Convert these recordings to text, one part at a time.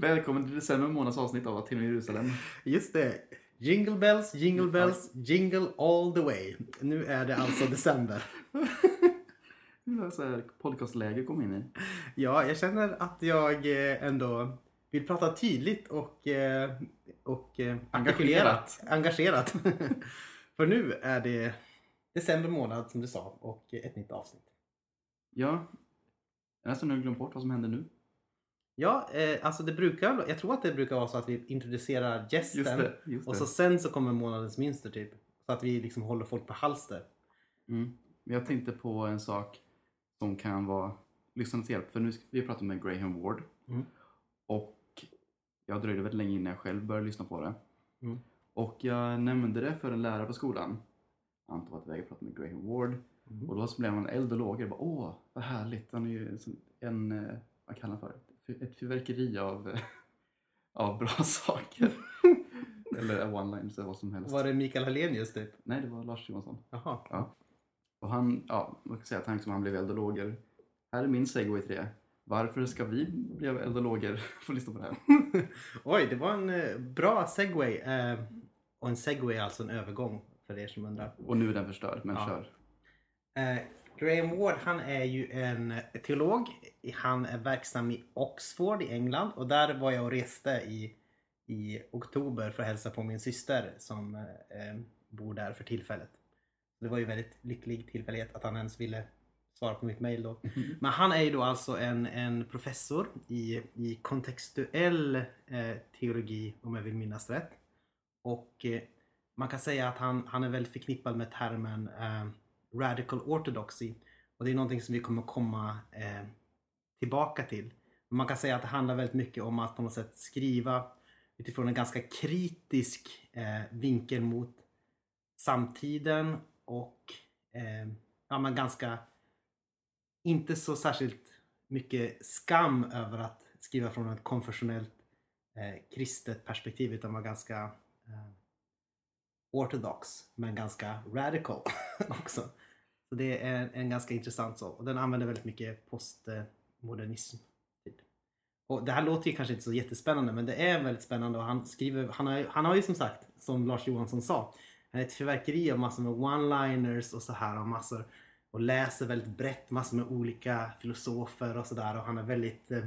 Välkommen till december månads avsnitt av Till Jerusalem. Just det. Jingle bells, jingle bells, jingle all the way. Nu är det alltså december. Nu är så här podcastläge kom in i. Ja, jag känner att jag eh, ändå vill prata tydligt och, eh, och eh, Engagerat. engagerat. För nu är det december månad som du sa och ett nytt avsnitt. Ja, jag har nästan glömt bort vad som händer nu. Ja, eh, alltså det brukar, jag tror att det brukar vara så att vi introducerar gästen Just det. Just och det. så sen så kommer månadens mönster typ. Så att vi liksom håller folk på halster. Mm. Jag tänkte på en sak som kan vara lyssnarna till hjälp. För nu ska vi prata med Graham Ward. Mm. Och jag dröjde väldigt länge innan jag själv började lyssna på det. Mm. Och jag nämnde det för en lärare på skolan. Anton var iväg och pratade med Graham Ward. Mm. Och då så blev man eld och lågor. Åh, vad härligt. Han är ju en eh, vad kallar han för? Ett fyrverkeri av, av bra saker. Eller one-liners eller vad som helst. Var det Mikael Hallenius typ? Nej, det var Lars Johansson. Jaha. Ja. Och han, ja, man kan säga att han, som han blev eld och lågor. Här är min segway till det. Varför ska vi bli eld och lågor? Få lyssna på det här. Oj, det var en eh, bra segway. Eh, och en segway är alltså en övergång för er som undrar. Och nu är den förstörd, men Ja. kör. Eh, Graham Ward han är ju en teolog. Han är verksam i Oxford i England och där var jag och reste i, i oktober för att hälsa på min syster som eh, bor där för tillfället. Det var ju väldigt lycklig tillfällighet att han ens ville svara på mitt mail då. Men han är ju då alltså en, en professor i, i kontextuell eh, teologi om jag vill minnas rätt. Och eh, man kan säga att han, han är väldigt förknippad med termen eh, radical orthodoxy. Och det är någonting som vi kommer komma eh, tillbaka till. Man kan säga att det handlar väldigt mycket om att på något sätt skriva utifrån en ganska kritisk eh, vinkel mot samtiden och eh, ja, men ganska inte så särskilt mycket skam över att skriva från ett konfessionellt eh, kristet perspektiv utan var ganska eh, ortodox men ganska radical också. Så det är en, ganska intressant så. Och den använder väldigt mycket postmodernism. Typ. Och det här låter ju kanske inte så jättespännande men det är väldigt spännande och han skriver, han har, han har ju som sagt, som Lars Johansson sa, ett fyrverkeri av massor med one-liners och så här och massor och läser väldigt brett, massor med olika filosofer och sådär och han är väldigt eh,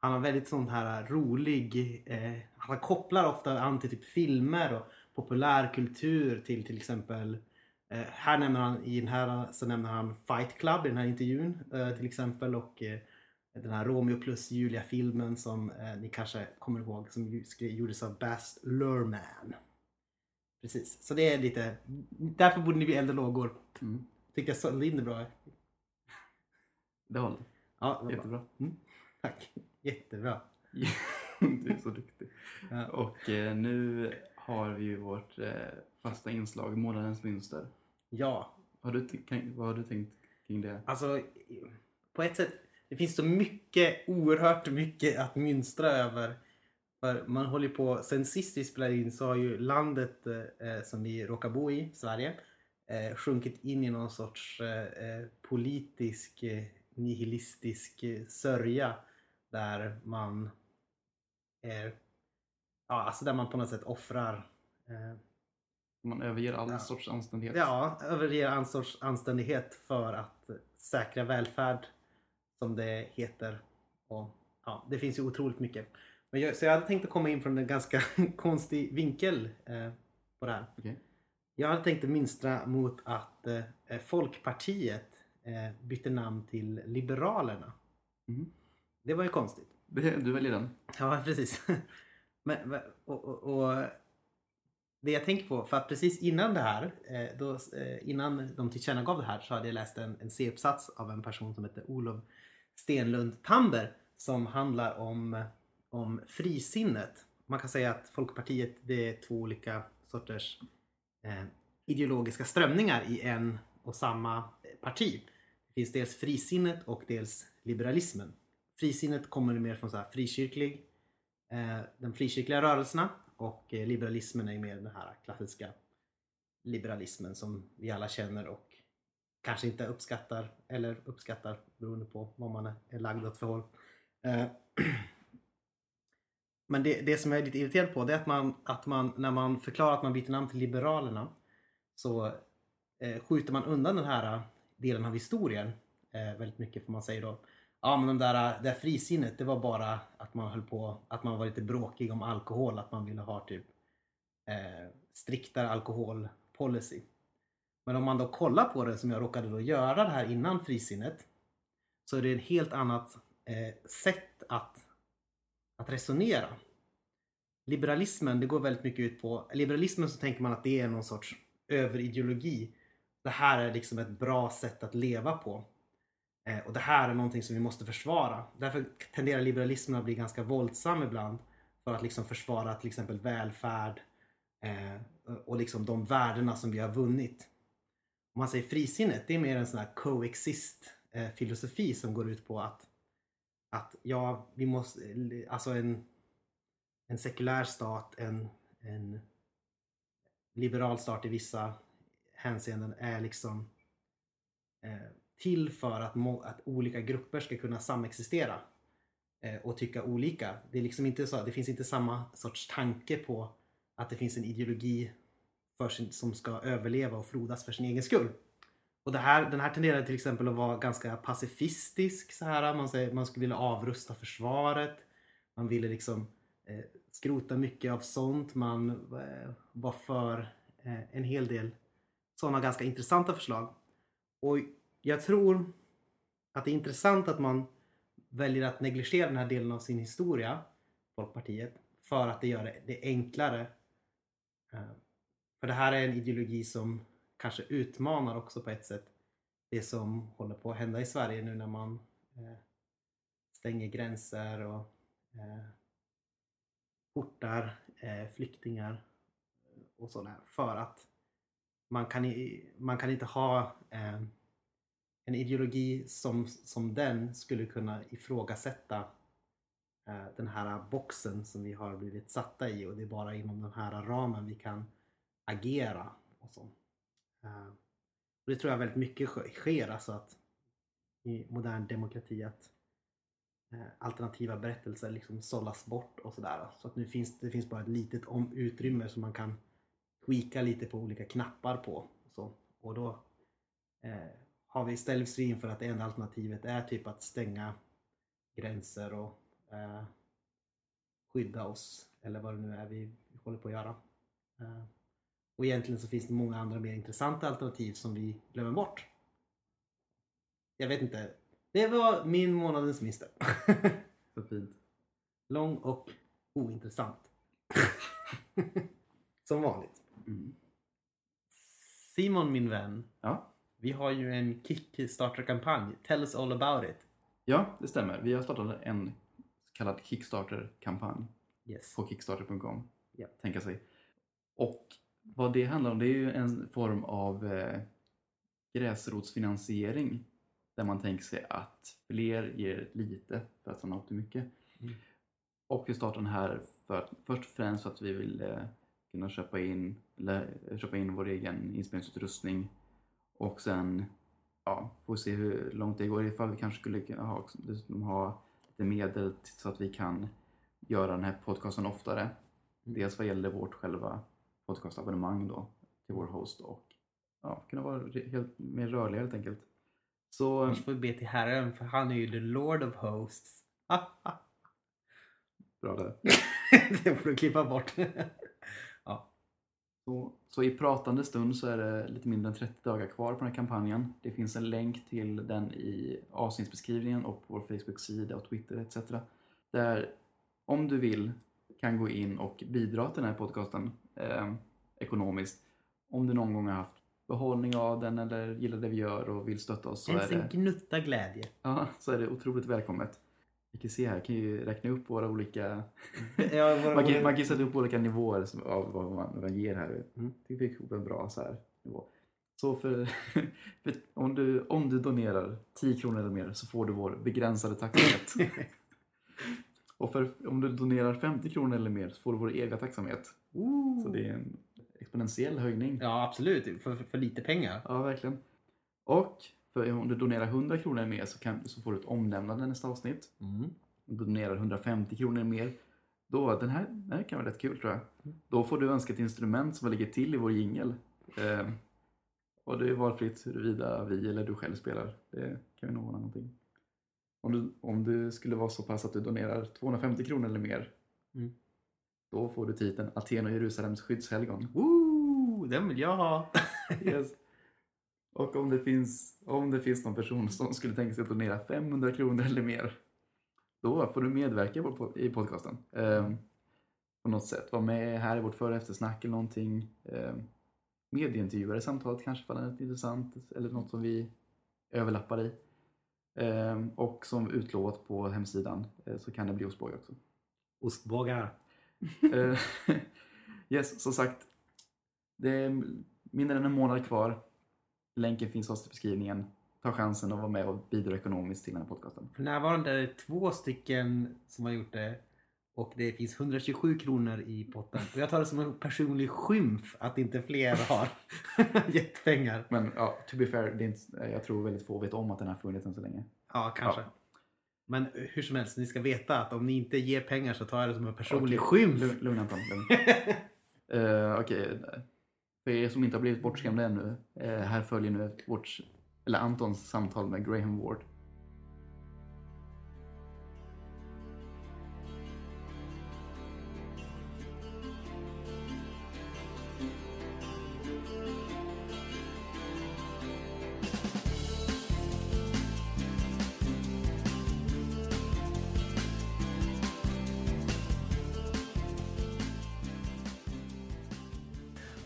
han har väldigt sån här rolig, eh, han kopplar ofta an till typ filmer och populärkultur till till exempel eh, här nämner han, i den här så nämner han Fight Club i den här intervjun eh, till exempel och eh, den här Romeo plus Julia filmen som eh, ni kanske kommer ihåg som gjordes av Baz Luhrmann. Precis, så det är lite, därför borde ni bli och lågor. Mm. Tycker jag sålde in det bra. Det håller. Ja, det. Jättebra. Tack. Jättebra. du är så duktig. Ja. Och eh, nu har vi ju vårt eh, fasta inslag, månadens mönster. Ja, Har du, kan- vad har du tänkt kring det? Alltså, på ett sätt, det finns så mycket, oerhört mycket att mynstra över. För man håller på, sen sist vi spelade in så har ju landet eh, som vi råkar bo i, Sverige, eh, sjunkit in i någon sorts eh, eh, politisk, eh, nihilistisk eh, sörja. Där man är, ja alltså där man på något sätt offrar eh, Man överger all Ja. sorts anständighet. Ja, överger en sorts anständighet för att säkra välfärd som det heter. Och, ja, det finns ju otroligt mycket. Men jag, så jag hade tänkt att komma in från en ganska konstig vinkel eh, på det här. Okej. Jag hade tänkt att minstra mot att eh, Folkpartiet eh, bytte namn till Liberalerna. Mhm. Det var ju konstigt. Du väljer den. Ja, precis. Men- och, och, och det jag tänker på, för att precis innan det här, eh, då, eh, innan de tillkännagav det här så hade jag läst en, en C-uppsats av en person som heter Olof Stenlund Tander som handlar om, om frisinnet. Man kan säga att Folkpartiet det är två olika sorters eh, ideologiska strömningar i en och samma parti. Det finns dels frisinnet och dels liberalismen. Frisinnet kommer mer från så här frikyrklig, eh, de frikyrkliga rörelserna och eh, liberalismen är mer den här klassiska liberalismen som vi alla känner och kanske inte uppskattar eller uppskattar beroende på vad man är lagd åt för håll. Eh, men det, det som jag är lite irriterad på det är att man, att man när man förklarar att man byter namn till Liberalerna så eh, skjuter man undan den här delen av historien väldigt mycket får man säga då. Ja men de där, äh, det där frisinnet det var bara att man höll på, att man var lite bråkig om alkohol, att man ville ha typ eh, striktare alkoholpolicy. Men om man då kollar på det som jag råkade då göra det här innan frisinnet så är det ett helt annat eh, sätt att, att resonera. Liberalismen, det går väldigt mycket ut på, liberalismen så tänker man att det är någon sorts överideologi. Det här är liksom ett bra sätt att leva på. Eh, och det här är någonting som vi måste försvara. Därför tenderar liberalismen att bli ganska våldsam ibland. För att liksom försvara till exempel välfärd eh, och liksom de värdena som vi har vunnit. Om man säger frisinnet, det är mer en sån här coexist eh, filosofi som går ut på att, att ja, vi måste, alltså en, en sekulär stat, en, en liberal stat i vissa hänseenden är liksom eh, till för att, att olika grupper ska kunna samexistera eh, och tycka olika. Det är liksom inte så, det finns inte samma sorts tanke på att det finns en ideologi sin, som ska överleva och frodas för sin egen skull. Och det här, den här tenderar till exempel att vara ganska pacifistisk. Så här. Man, säger, man skulle vilja avrusta försvaret. Man ville liksom eh, skrota mycket av sånt. Man eh, var för eh, en hel del sådana ganska intressanta förslag. Och jag tror att det är intressant att man väljer att negligera den här delen av sin historia, Folkpartiet, för att det gör det enklare. Eh, för det här är en ideologi som kanske utmanar också på ett sätt det som håller på att hända i Sverige nu när man eh, stänger gränser och eh, portar flyktingar och sådär. För att man kan, man kan inte ha en ideologi som, som den skulle kunna ifrågasätta eh, den här boxen som vi har blivit satta i och det är bara inom den här ramen vi kan agera. Och så. Eh, och det tror jag väldigt mycket sker alltså att i modern demokrati att eh, alternativa berättelser liksom sållas bort och sådär. Så att nu finns det finns bara ett litet om utrymme som man kan tweaka lite på olika knappar på. Och, så. och då eh, har vi ställs vi inför att det enda alternativet är typ att stänga gränser och eh, skydda oss eller vad det nu är vi håller på att göra. Eh, och egentligen så finns det många andra mer intressanta alternativ som vi glömmer bort. Jag vet inte. Det var min månadens mister. så fint. Lång och ointressant. Som vanligt. Mm. Simon min vän. Ja? Vi har ju en Kickstarter-kampanj. Tell us all about it. Ja, det stämmer. Vi har startat en så kallad Kickstarter-kampanj yes. på kickstarter.com. Yeah. Tänka sig. Och vad det handlar om det är ju en form av eh, gräsrotsfinansiering där man tänker sig att fler ger lite för att stanna upp till mycket. Mm. Och vi startar den här för, först och främst för att vi vill eh, kunna köpa in, eller, köpa in vår egen inspelningsutrustning och sen ja, får vi se hur långt det går ifall vi kanske skulle ha, ha lite medel så att vi kan göra den här podcasten oftare. Mm. Dels vad gäller vårt själva podcastabonnemang då till vår host och ja, kunna vara helt mer rörliga helt enkelt. Så... Annars får vi be till Herren för han är ju the Lord of Hosts. Bra det. det får du klippa bort. Så, så, i pratande stund så är det lite mindre än 30 dagar kvar på den här kampanjen. Det finns en länk till den i avsnittsbeskrivningen och på vår Facebook-sida och Twitter etc. Där om du vill kan gå in och bidra till den här podcasten eh, ekonomiskt. Om du någon gång har haft behållning av den eller gillar det vi gör och vill stötta oss. Så Ens en gnutta glädje. Ja, så är det otroligt välkommet. Vi kan se här, kan ju räkna upp våra olika... ja, våra, man, kan, man kan sätta upp olika nivåer av vad man, man ger här. Mm. Det fick ihop en bra så här, nivå. Så för, för, om, du, om du donerar 10 kronor eller mer så får du vår begränsade tacksamhet. Och för, om du donerar 50 kronor eller mer så får du vår egna tacksamhet. Ooh. Så det är en exponentiell höjning. Ja, absolut. För, för, för lite pengar. Ja, verkligen. Och för om du donerar 100 kronor mer så, kan, så får du ett omnämnande nästa avsnitt. Mm. Om du donerar 150 kronor mer Då, den här, den här kan vara rätt kul tror jag. Då får du önska ett instrument som ligger till i vår jingel. Eh, och det är valfritt huruvida vi eller du själv spelar. Det kan vi nog ordna någonting. Om du, om du skulle vara så pass att du donerar 250 kronor eller mer. Mm. Då får du titeln Aten och Jerusalems skyddshelgon. Woo, den vill jag ha! Yes. Och om det, finns, om det finns någon person som skulle tänka sig att donera 500 kronor eller mer. Då får du medverka i podcasten. Eh, på något sätt. Var med här i vårt före och eftersnack eller någonting. Eh, medieintervjuer i samtalet kanske ifall det är något intressant eller något som vi överlappar i. Eh, och som utlovat på hemsidan eh, så kan det bli ostbåge också. Ostbågar. Eh, yes, som sagt. Det är mindre än en månad kvar. Länken finns hos i beskrivningen. Ta chansen att vara med och bidra ekonomiskt till den här podcasten. För närvarande är det två stycken som har gjort det. Och det finns 127 kronor i potten. Och jag tar det som en personlig skymf att inte fler har gett pengar. Men ja, to be fair, det är inte, jag tror väldigt få vet om att den har funnits än så länge. Ja, kanske. Ja. Men hur som helst, ni ska veta att om ni inte ger pengar så tar jag det som en personlig Okej, skymf. Lugn, lugn Anton, lugn. Eh, Okej, för er som inte har blivit bortskrämda ännu. Eh, här följer nu vårt, eller Antons samtal med Graham Ward.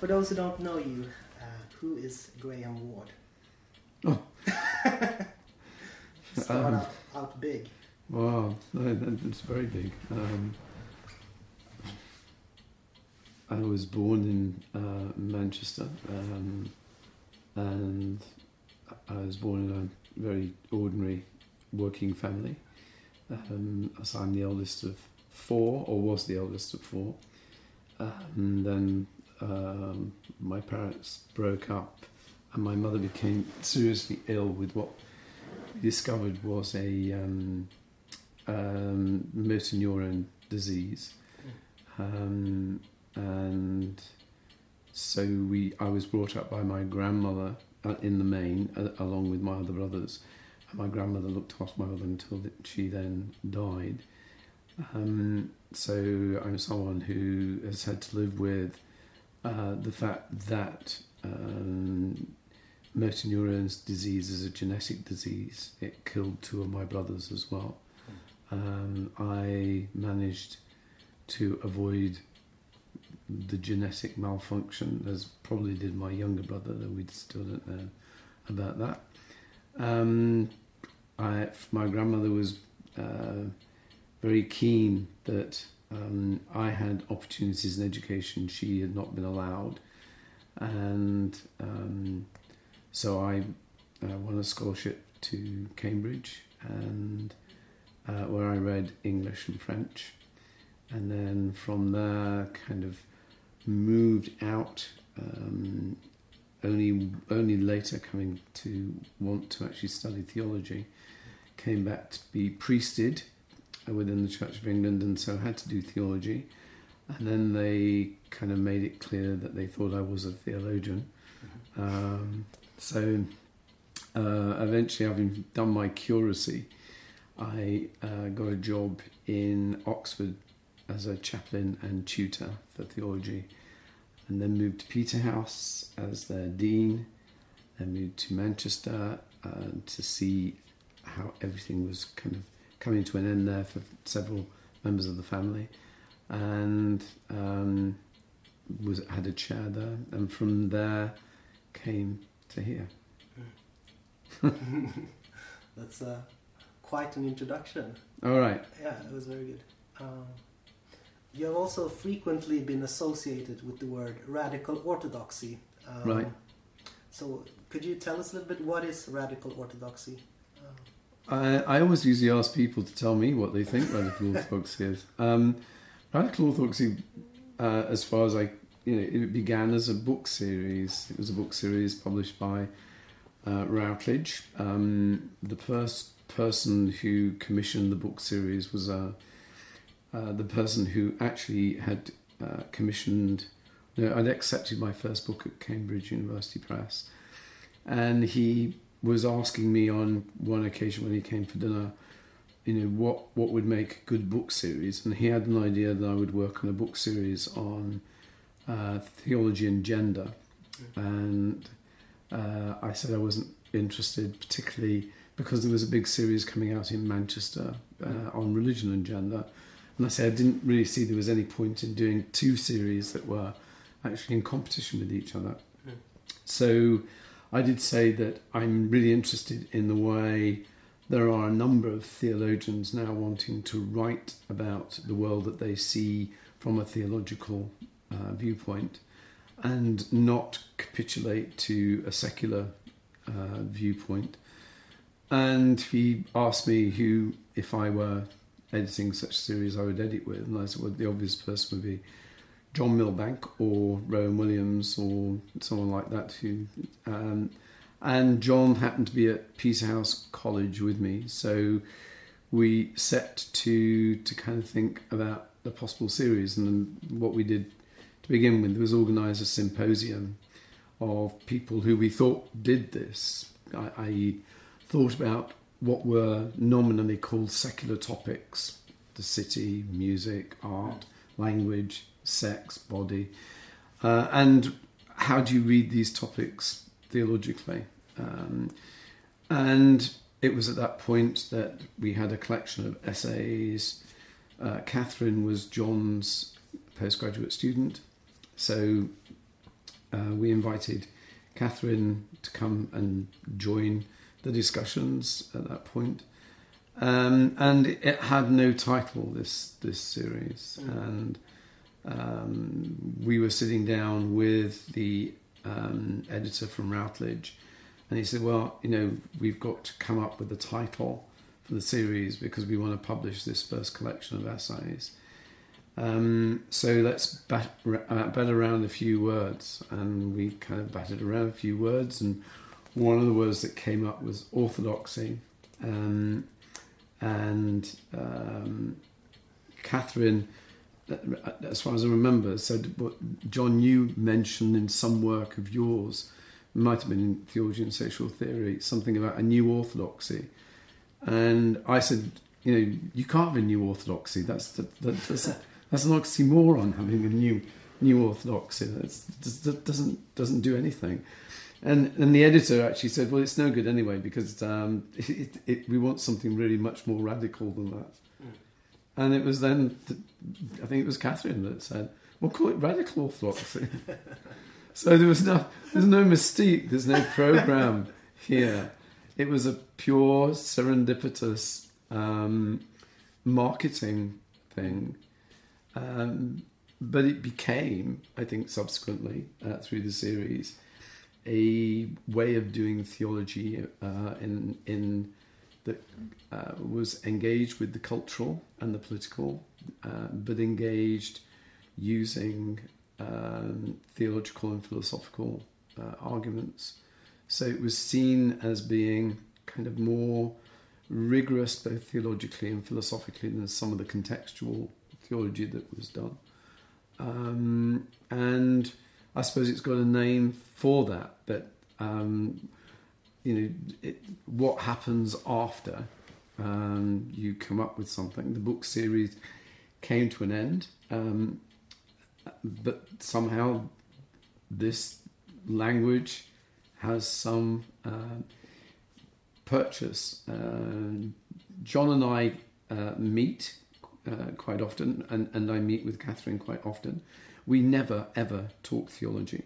For those who don't know you, uh, who is Graham Ward? Oh. Start Um, out, out big. Wow, no, that's very big. Um, I was born in uh, Manchester, um, and I was born in a very ordinary working family. Um, as I'm the eldest of four, or was the eldest of four, and then um, my parents broke up, and my mother became seriously ill with what discovered was a um, um, motor neuron disease, um, and so we. I was brought up by my grandmother uh, in the main, uh, along with my other brothers. And my grandmother looked after my mother until she then died. Um, so I'm someone who has had to live with uh, the fact that um, motor neurons disease is a genetic disease. It killed two of my brothers as well. Um, I managed to avoid the genetic malfunction, as probably did my younger brother, though we still don't know about that. Um, I, my grandmother was uh, very keen that um, I had opportunities in education she had not been allowed, and um, so I uh, won a scholarship to Cambridge, and uh, where I read English and French, and then from there kind of moved out. Um, only only later coming to want to actually study theology, came back to be priested within the Church of England, and so had to do theology. And then they kind of made it clear that they thought I was a theologian. Um, so uh, eventually, having done my curacy, I uh, got a job in Oxford as a chaplain and tutor for theology, and then moved to Peterhouse as their dean. Then moved to Manchester uh, to see how everything was kind of coming to an end there for several members of the family, and um, was had a chair there, and from there came to here. That's uh, quite an introduction. All right. Yeah, it was very good. Um, you have also frequently been associated with the word radical orthodoxy. Um, Right. So, could you tell us a little bit what is radical orthodoxy? I, I always usually ask people to tell me what they think radical orthodoxy is. Um, radical orthodoxy, uh, as far as I, you know, it began as a book series. It was a book series published by uh, Routledge. Um, the first person who commissioned the book series was a, uh, the person who actually had uh, commissioned. No, I'd accepted my first book at Cambridge University Press, and he was asking me on one occasion when he came for dinner, you know, what what would make a good book series, and he had an idea that I would work on a book series on uh, theology and gender, and uh, I said I wasn't interested, particularly because there was a big series coming out in Manchester uh, on religion and gender, and I said I didn't really see there was any point in doing two series that were actually in competition with each other. So I did say that I'm really interested in the way there are a number of theologians now wanting to write about the world that they see from a theological uh, viewpoint and not capitulate to a secular uh, viewpoint. And he asked me who, if I were editing such series, I would edit with. And I said, well, the obvious person would be John Milbank or Rowan Williams or someone like that. Who, um, and John happened to be at Peterhouse College with me, so we set to to kind of think about the possible series. And what we did to begin with was organise a symposium of people who we thought did this, i.e., thought about what were nominally called secular topics the city, music, art, language, sex, body. Uh, and how do you read these topics theologically? Um, and it was at that point that we had a collection of essays. Uh, Catherine was John's postgraduate student, so uh, we invited Catherine to come and join the discussions at that point. Um, and it had no title this this series, Mm. and um, we were sitting down with the um, editor from Routledge, and he said, "Well, you know, we've got to come up with a title for the series because we want to publish this first collection of essays. Um, so let's bat, uh, bat around a few words, and we kind of batted around a few words, and one of the words that came up was orthodoxy, um, and um, Catherine." As far as I remember, said what John, you mentioned in some work of yours, might have been in theology and social theory, something about a new orthodoxy. And I said, you know, you can't have a new orthodoxy. That's that, that, that's, that's an oxymoron having a new new orthodoxy. That doesn't doesn't do anything. And and the editor actually said, well, it's no good anyway because um, it, it, we want something really much more radical than that. And it was then, I think it was Catherine that said, "We'll call it radical orthodoxy. so there was no, there's no mystique, there's no program here. It was a pure serendipitous um, marketing thing. Um, but it became, I think, subsequently uh, through the series, a way of doing theology uh, in in that uh, was engaged with the cultural and the political, uh, but engaged using um, theological and philosophical uh, arguments. So it was seen as being kind of more rigorous, both theologically and philosophically, than some of the contextual theology that was done. Um, and I suppose it's got a name for that, but um, you know, it, what happens after um, you come up with something. The book series came to an end, um, but somehow this language has some uh, purchase. Uh, John and I uh, meet uh, quite often, and, and I meet with Catherine quite often. We never ever talk theology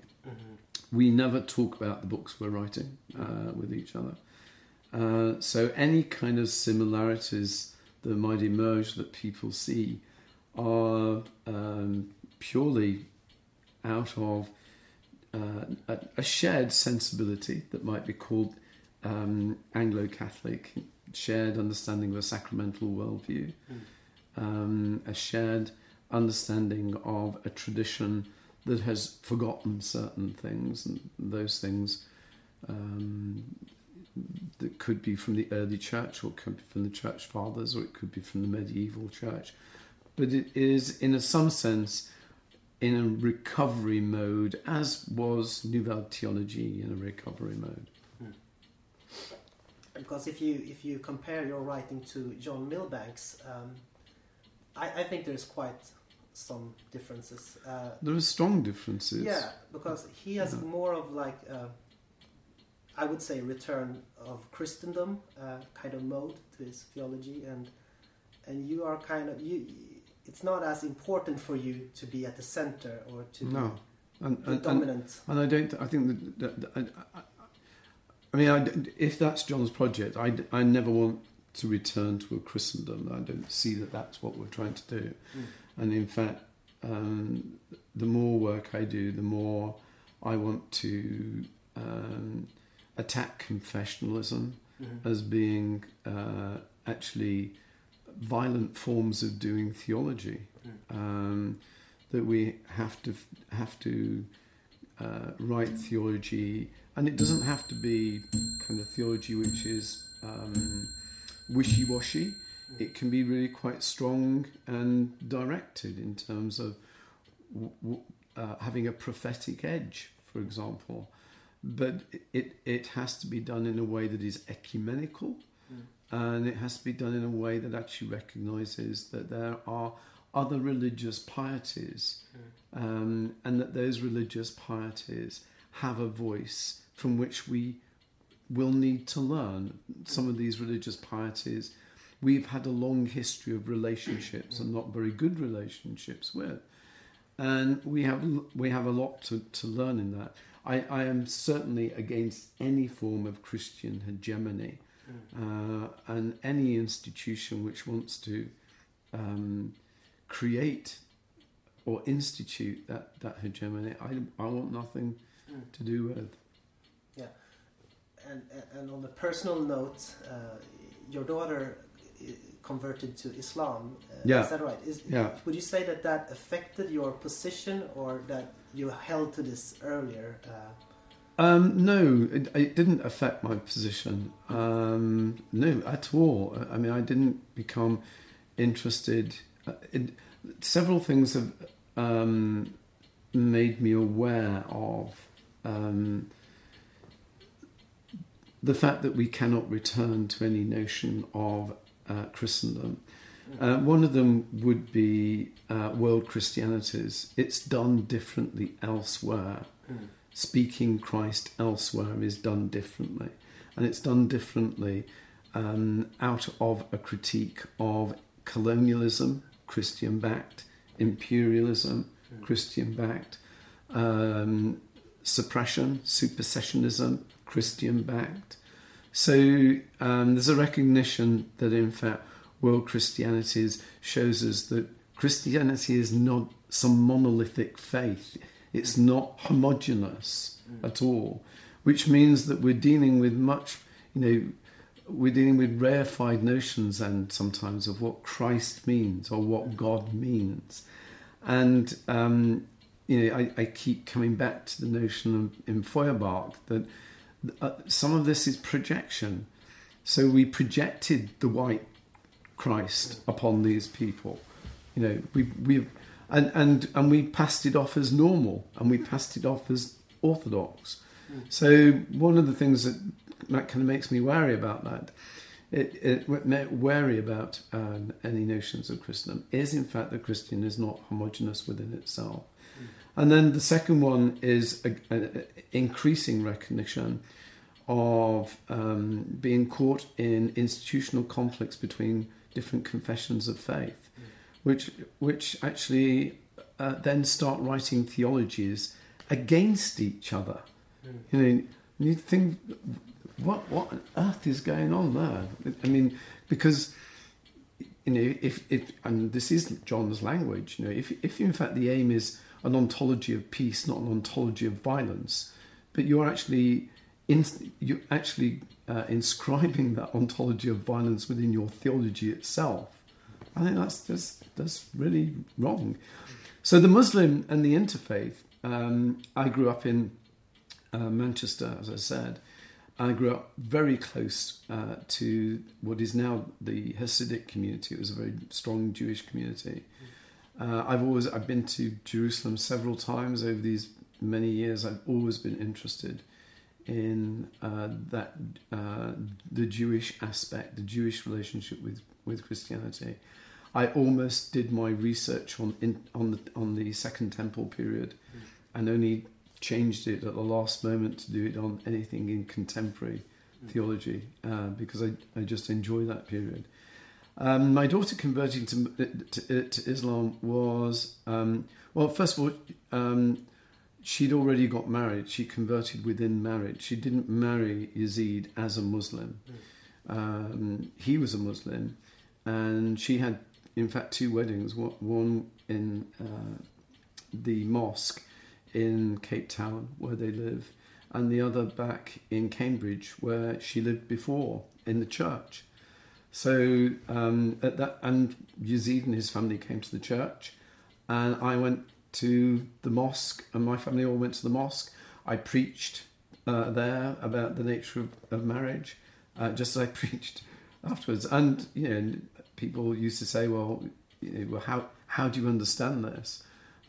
we never talk about the books we're writing uh, with each other. Uh, so any kind of similarities that might emerge that people see are um, purely out of uh, a, a, shared sensibility that might be called um, Anglo-Catholic, shared understanding of a sacramental worldview, mm. um, a shared understanding of a tradition that has forgotten certain things, and those things um, that could be from the early church, or could be from the church fathers, or it could be from the medieval church, but it is, in a, some sense, in a recovery mode, as was Nouvelle Theology in a recovery mode. Because if you if you compare your writing to John Milbank's, um, I, I think there's quite some differences. Uh, There are strong differences. yeah, because he has Yeah. more of like uh, I would say return of Christendom uh, kind of mode to his theology, and and you are kind of you. It's not as important for you to be at the center or to No. And, be the and, and, dominant. and I don't. I think that. that, that I, I, I mean, I, if that's John's project, I, I never want to return to a Christendom. I don't see that that's what we're trying to do. Mm. And in fact, um, the more work I do, the more I want to um, attack confessionalism Mhm. as being uh, actually violent forms of doing theology. Um, that we have to have to uh, write theology, and it doesn't have to be kind of theology which is um, wishy-washy. It can be really quite strong and directed in terms of w- w- uh, having a prophetic edge, for example. But it it has to be done in a way that is ecumenical, and it has to be done in a way that actually recognises that there are other religious pieties, um, and that those religious pieties have a voice from which we will need to learn. Some of these religious pieties we've had a long history of relationships and not very good relationships with. And we have we have a lot to, to learn in that. I, I am certainly against any form of Christian hegemony uh, and any institution which wants to um, create or institute that, that hegemony. I, I want nothing to do with. Yeah. And and on the personal note, uh, your daughter converted to Islam. Uh, Yeah. Is that right? Is, Yeah. Would you say that that affected your position, or that you held to this earlier? Uh, Um, no, it, it didn't affect my position. Um, no, at all. I mean, I didn't become interested. uh, It, several things have um, made me aware of um, the fact that we cannot return to any notion of uh, Christendom. Uh, one of them would be uh, world Christianities. It's done differently elsewhere speaking Christ elsewhere is done differently. And it's done differently um, out of a critique of colonialism, Christian backed, imperialism, Christian backed, um, suppression, supersessionism, Christian backed. So um, there's a recognition that, in fact, world Christianity shows us that Christianity is not some monolithic faith. It's not homogenous at all, which means that we're dealing with much, you know, we're dealing with rarefied notions and sometimes of what Christ means or what God means. And, um, you know, I, I keep coming back to the notion of, in Feuerbach that uh, some of this is projection. So we projected the white Christ upon these people. You know, we we and and and we passed it off as normal, and we passed it off as orthodox. So one of the things that that kind of makes me wary about that, it, it wary about um, any notions of Christendom is in fact that Christian is not homogenous within itself. And then the second one is a, a, increasing recognition of um, being caught in institutional conflicts between different confessions of faith, which which actually uh, then start writing theologies against each other. You know, you think what what on earth is going on there? I mean, because you know, if if and this is John's language, you know, if if in fact the aim is an ontology of peace, not an ontology of violence, but you're actually in, you're actually uh, inscribing that ontology of violence within your theology itself. I think that's that's that's really wrong. So the Muslim and the interfaith. Um, I grew up in uh, Manchester, as I said, I grew up very close uh, to what is now the Hasidic community. It was a very strong Jewish community. Uh, I've always I've been to Jerusalem several times over these many years. I've always been interested in uh, that uh, the Jewish aspect, the Jewish relationship with, with Christianity. I almost did my research on in, on the on the Second Temple period, and only changed it at the last moment to do it on anything in contemporary theology uh, because I, I just enjoy that period. Um, my daughter converting to, to, to Islam was, um, well, first of all, um, she'd already got married. She converted within marriage. She didn't marry Yazid as a Muslim. Um, he was a Muslim, and she had, in fact, two weddings one in uh, the mosque in Cape Town, where they live, and the other back in Cambridge, where she lived before, in the church. So um, at that, and Yazid and his family came to the church, and I went to the mosque, and my family all went to the mosque. I preached uh, there about the nature of, of marriage, uh, just as I preached afterwards. And you know, people used to say, "Well, you know, well, how how do you understand this?"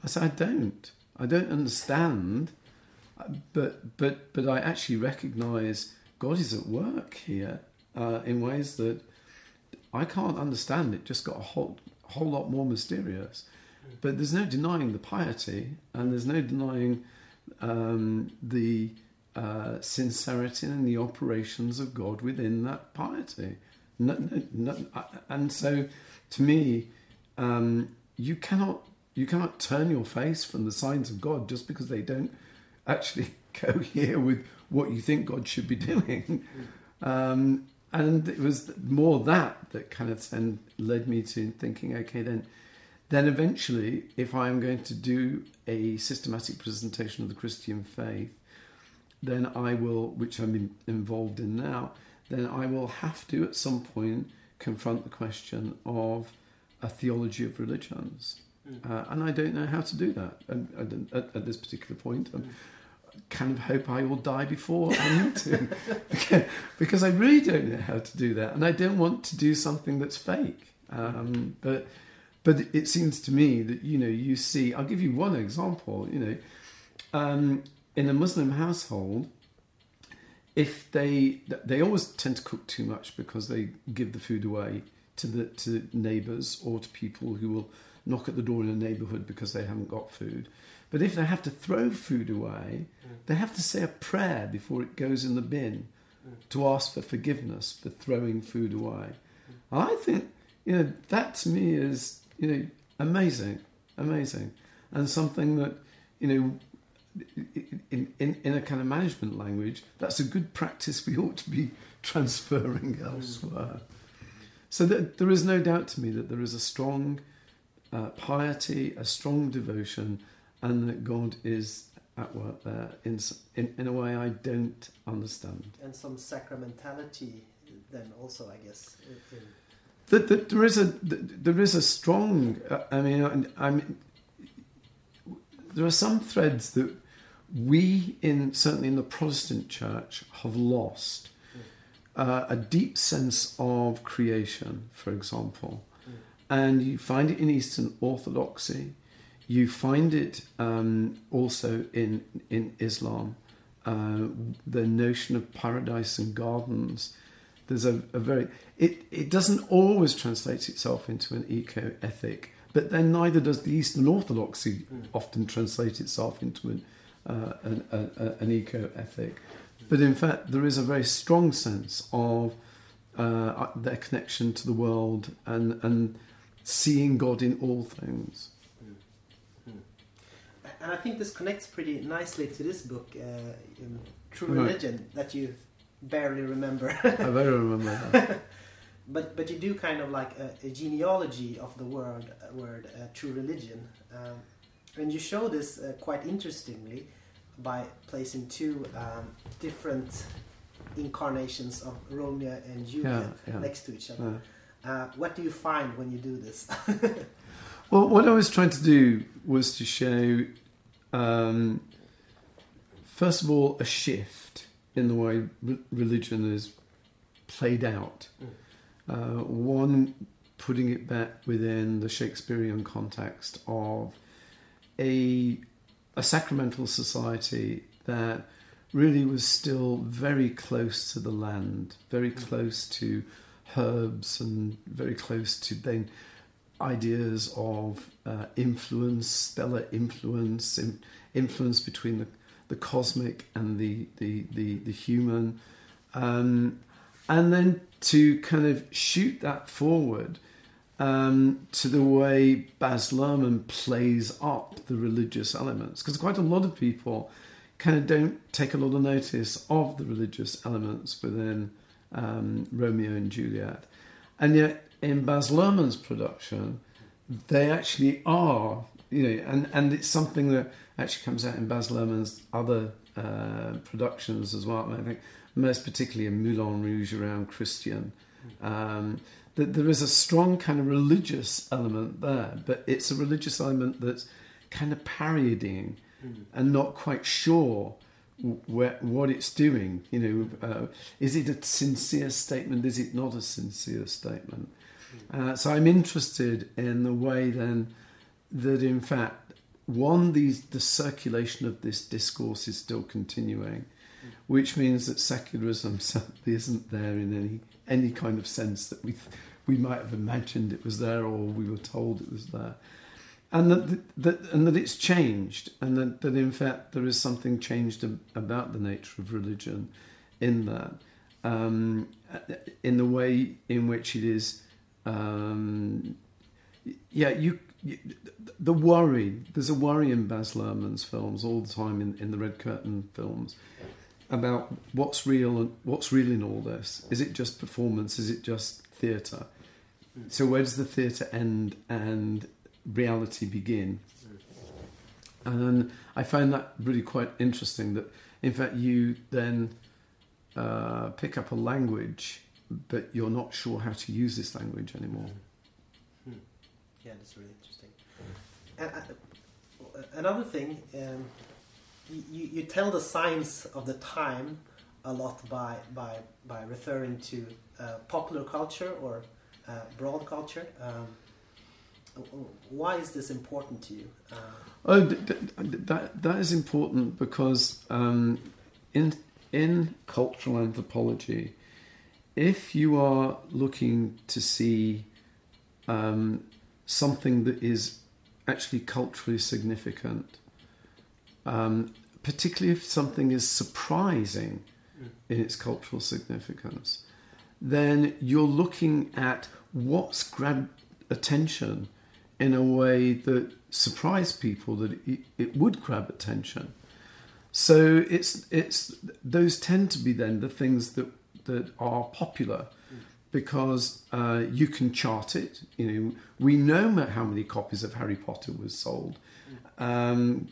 I said, "I don't. I don't understand, but but but I actually recognise God is at work here uh, in ways that I can't understand. It just got a whole whole lot more mysterious. But there's no denying the piety, and there's no denying um, the uh, sincerity and the operations of God within that piety. No, no, no, and so, to me, um, you cannot you cannot turn your face from the signs of God just because they don't actually cohere with what you think God should be doing. Um, and it was more that that kind of then led me to thinking, okay, then, then eventually, if I am going to do a systematic presentation of the Christian faith, then I will, which I'm involved in now, then I will have to at some point confront the question of a theology of religions. Mm. Uh, and I don't know how to do that at, at, at this particular point. I kind of hope I will die before I need to, because I really don't know how to do that, and I don't want to do something that's fake. Um, but but it seems to me that you know you see. I'll give you one example. You know, um, in a Muslim household, if they they always tend to cook too much because they give the food away to the to neighbours or to people who will knock at the door in a neighbourhood because they haven't got food. But if they have to throw food away, mm. they have to say a prayer before it goes in the bin mm. to ask for forgiveness for throwing food away. Mm. I think, you know, that to me is, you know, amazing, amazing. And something that, you know, in, in, in a kind of management language, that's a good practice we ought to be transferring elsewhere. So that, there is no doubt to me that there is a strong uh, piety, a strong devotion, and that God is at work there in, in, in a way I don't understand. And some sacramentality, then also, I guess. In... That, that there is a there is a strong. Uh, I mean, I mean, there are some threads that we in certainly in the Protestant Church have lost. Mm. Uh, a deep sense of creation, for example, and you find it in Eastern Orthodoxy. You find it um, also in in Islam. Uh, the notion of paradise and gardens. There's a, a, very it, it doesn't always translate itself into an eco ethic, but then neither does the Eastern Orthodoxy often translate itself into an uh, an, an eco ethic. But in fact, there is a very strong sense of uh, their connection to the world and and seeing God in all things. And I think this connects pretty nicely to this book, uh, True Religion, right. that you barely remember. I barely remember that. but but you do kind of like a, a genealogy of the word uh, word uh, true religion, um, and you show this uh, quite interestingly by placing two um, different incarnations of Romeo and Juliet yeah, yeah. next to each other. Yeah. Uh, what do you find when you do this? well, what I was trying to do was to show, um, first of all, a shift in the way re- religion is played out. Uh, one, putting it back within the Shakespearean context of a, a sacramental society that really was still very close to the land, very close to herbs, and very close to then ideas of uh, influence, stellar influence, in, influence between the, the cosmic and the, the, the, the human. Um, and then to kind of shoot that forward um, to the way Baz Luhrmann plays up the religious elements. Because quite a lot of people kind of don't take a lot of notice of the religious elements within um, Romeo and Juliet. And yet, in Baz Luhrmann's production, they actually are, you know, and, and it's something that actually comes out in Baz Luhrmann's other uh, productions as well. And I think most particularly in Moulin Rouge around Christian. Um, that there is a strong kind of religious element there, but it's a religious element that's kind of parodying and not quite sure where, what it's doing. You know, uh, is it a sincere statement? Is it not a sincere statement? Uh, so I'm interested in the way then that, in fact, one, these the circulation of this discourse is still continuing, which means that secularism simply isn't there in any any kind of sense that we we might have imagined it was there or we were told it was there and that, that and that it's changed, and that, that in fact there is something changed about the nature of religion in that, um, in the way in which it is. Um, yeah, you, you, the worry. There's a worry in Baz Luhrmann's films all the time in, in the Red Curtain films about what's real and what's real in all this. Is it just performance? Is it just theatre? So where does the theatre end and reality begin. And I find that really quite interesting that, in fact, you then uh, pick up a language, but you're not sure how to use this language anymore. Hmm. Yeah, that's really interesting. Uh, another thing, um, you, you tell the signs of the time a lot by, by, by referring to uh, popular culture or uh, broad culture. Um, why is this important to you? Uh, oh, that that is important because um, in in cultural anthropology, if you are looking to see um, something that is actually culturally significant, um, particularly if something is surprising mm. in its cultural significance, then you're looking at what's grabbed attention in a way that surprised people that it, it would grab attention. So it's it's those tend to be then the things that that are popular because uh, you can chart it. You know, we know how many copies of Harry Potter was sold. Um,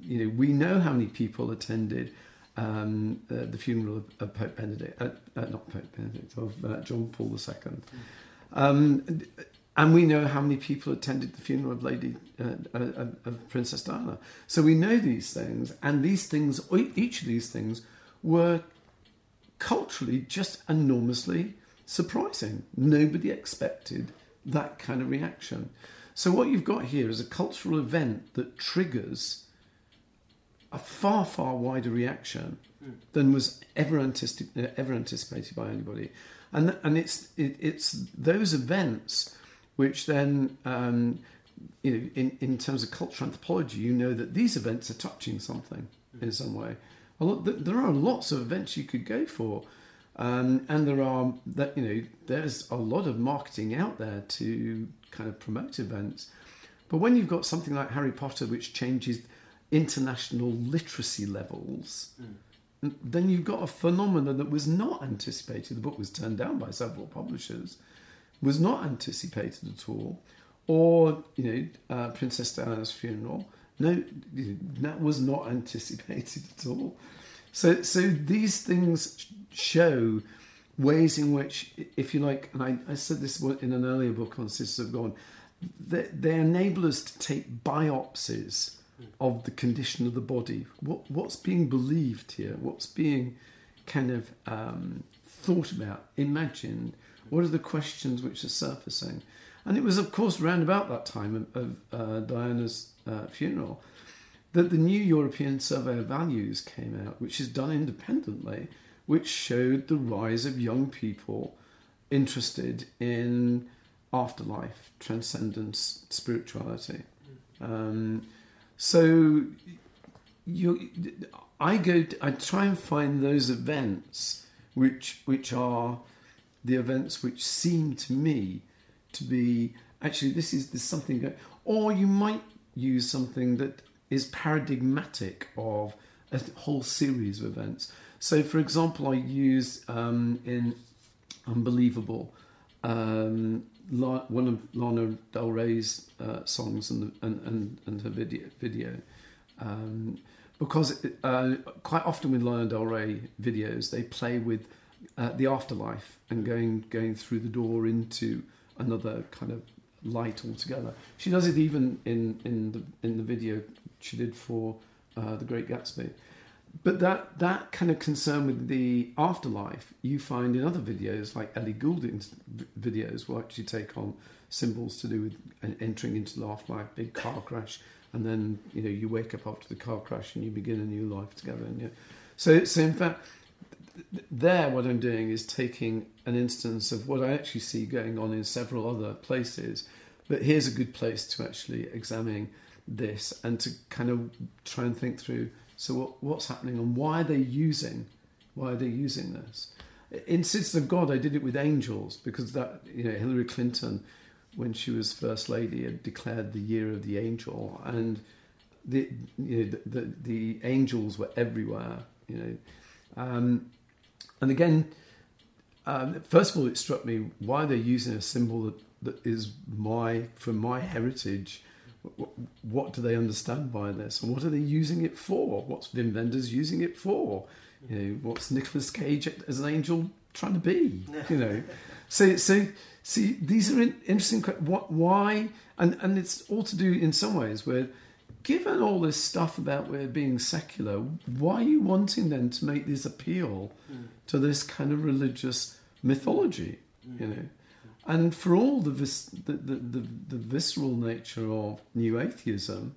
you know, we know how many people attended um, uh, the funeral of, of Pope Benedict, uh, uh not Pope Benedict, of uh, John Paul II. Um, and we know how many people attended the funeral of Lady uh, of Princess Diana. So we know these things, and these things, each of these things, were culturally just enormously surprising. Nobody expected that kind of reaction. So what you've got here is a cultural event that triggers a far, far wider reaction than was ever, anticip- ever anticipated by anybody. And, and it's, it, it's those events which then, um, you know, in, in terms of cultural anthropology, you know that these events are touching something in some way. Lot, there are lots of events you could go for. Um, and there are that you know there's a lot of marketing out there to kind of promote events but when you've got something like harry potter which changes international literacy levels mm. then you've got a phenomenon that was not anticipated the book was turned down by several publishers was not anticipated at all, or you know uh, Princess Diana's funeral. No, that was not anticipated at all. So, so these things show ways in which, if you like, and I, I said this in an earlier book on Cities of God, they, they enable us to take biopsies of the condition of the body. What, what's being believed here? What's being kind of um, thought about, imagined, what are the questions which are surfacing. And it was, of course, around about that time of, of uh, Diana's uh, funeral that the new European Survey of Values came out, which is done independently, which showed the rise of young people interested in afterlife, transcendence, spirituality. Um, so you, I go, I try and find those events which which are the events which seem to me to be actually this is there's something or you might use something that is paradigmatic of a whole series of events. So, for example, I use um, in Unbelievable um, one of Lana Del Rey's uh, songs and, and, and, and her video, video. Um, because uh, quite often with Lana Del Rey videos, they play with uh, the afterlife and going going through the door into another kind of light altogether. She does it even in in the in the video she did for uh, The Great Gatsby. But that that kind of concern with the afterlife you find in other videos like Ellie Goulding's videos, where actually take on symbols to do with entering into the afterlife, big car crash, and then you know you wake up after the car crash and you begin a new life together. And you so so in fact, there what I'm doing is taking an instance of what I actually see going on in several other places, but here's a good place to actually examine this and to kind of try and think through so what, what's happening and why are they using why are they using this? In Cities of God I did it with angels because that you know Hillary Clinton when she was first lady had declared the year of the angel and the you know the, the, the angels were everywhere you know. Um, and again um, first of all it struck me why they're using a symbol that, that is my from my heritage. What do they understand by this? And what are they using it for? What's Wim Wenders using it for? You know what's Nicolas Cage as an angel trying to be? You know? So so see these are interesting what why? And and it's all to do in some ways where given all this stuff about we're being secular why are you wanting then to make this appeal mm. to this kind of religious mythology mm. you know and for all the, vis- the, the, the, the, visceral nature of new atheism,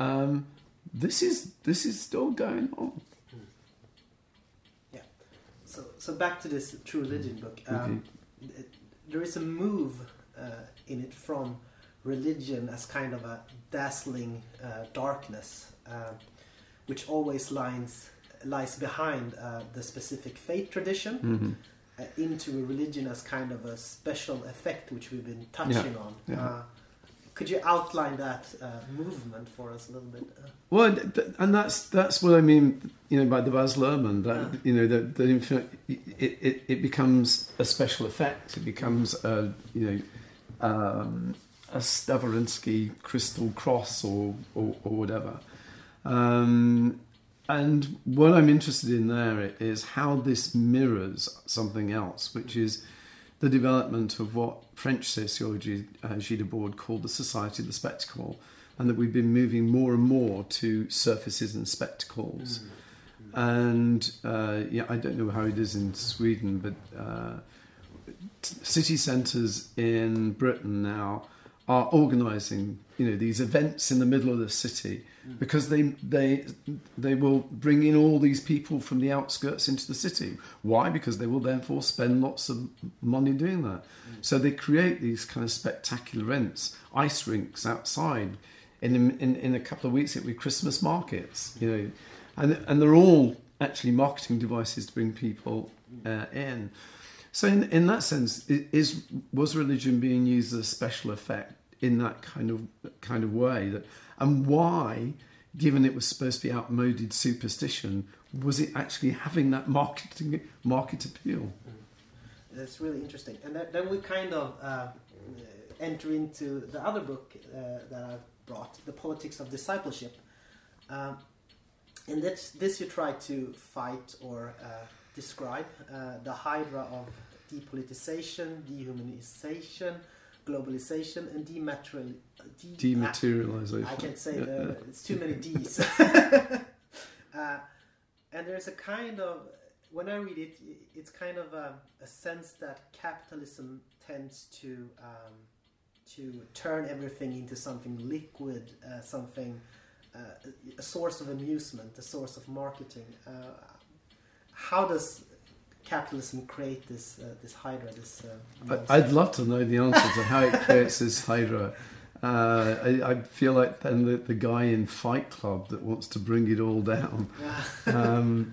um, this is this is still going on. Yeah. So so back to this true religion book. Um, okay. There is a move uh, in it from religion as kind of a dazzling uh, darkness, uh, which always lies lies behind uh, the specific faith tradition. Mm-hmm uh, into a religion as kind of a special effect, which we've been touching yeah. on. Yeah. Uh, could you outline that uh, movement for us a little bit? Uh? Well, and that's that's what I mean, you know, by the Baz Luhrmann. That yeah. you know, that that it, it, it becomes a special effect. It becomes a you know. Um, a Swarovski crystal cross or, or, or whatever. Um, and what I'm interested in there is how this mirrors something else, which is the development of what French sociology, uh, Gilles Debord, called the society of the spectacle, and that we've been moving more and more to surfaces and spectacles. Mm-hmm. And uh, yeah, I don't know how it is in Sweden, but uh, t- city centres in Britain now are organising, you know, these events in the middle of the city because they they they will bring in all these people from the outskirts into the city. Why? Because they will therefore spend lots of money doing that. Mm. So they create these kind of spectacular events, ice rinks outside. In, in, in a couple of weeks, it'll be Christmas markets, you know, and and they're all actually marketing devices to bring people uh, in. So in, in that sense, is was religion being used as a special effect in that kind of kind of way that and why, given it was supposed to be outmoded superstition, was it actually having that marketing market appeal? That's really interesting. And then we kind of uh, enter into the other book uh, that I've brought, The Politics of Discipleship. Um, in this, this, you try to fight or uh, describe uh, the hydra of depoliticization, dehumanization, globalization and dematerial, de- dematerialization. I can't say yeah, the, yeah. it's too many D's. uh, and there's a kind of when I read it, it's kind of a, a sense that capitalism tends to um, to turn everything into something liquid, uh, something uh, a source of amusement, a source of marketing. Uh, how does capitalism create this uh, this hydra? This uh. I'd love to know the answer to how it creates this hydra. Uh, I, I feel like then the, the guy in Fight Club that wants to bring it all down. Um,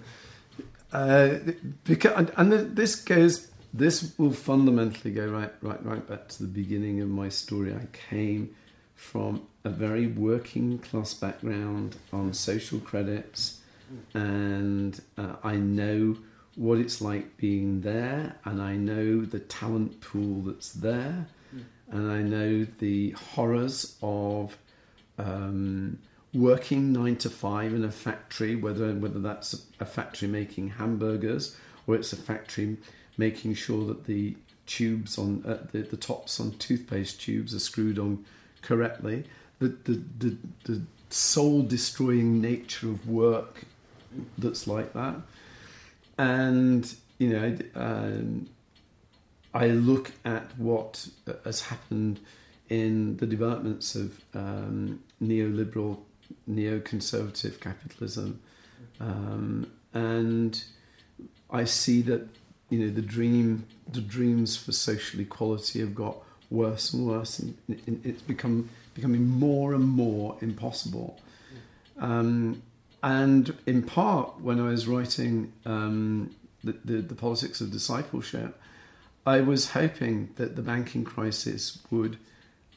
uh, because, and, and this goes. This will fundamentally go right, right, right back to the beginning of my story. I came from a very working class background on social credits, and uh, I know what it's like being there, and I know the talent pool that's there, and I know the horrors of um, working nine to five in a factory, whether whether that's a factory making hamburgers or it's a factory making sure that the tubes on uh, the, the tops on toothpaste tubes are screwed on correctly. The the the, the soul destroying nature of work that's like that, and you know. Um, I look at what has happened in the developments of um, neoliberal, neoconservative capitalism, um, and I see that you know the dream, the dreams for social equality have got worse and worse, and it's become becoming more and more impossible. Um, and in part, when I was writing um, the, the, the politics of discipleship, I was hoping that the banking crisis would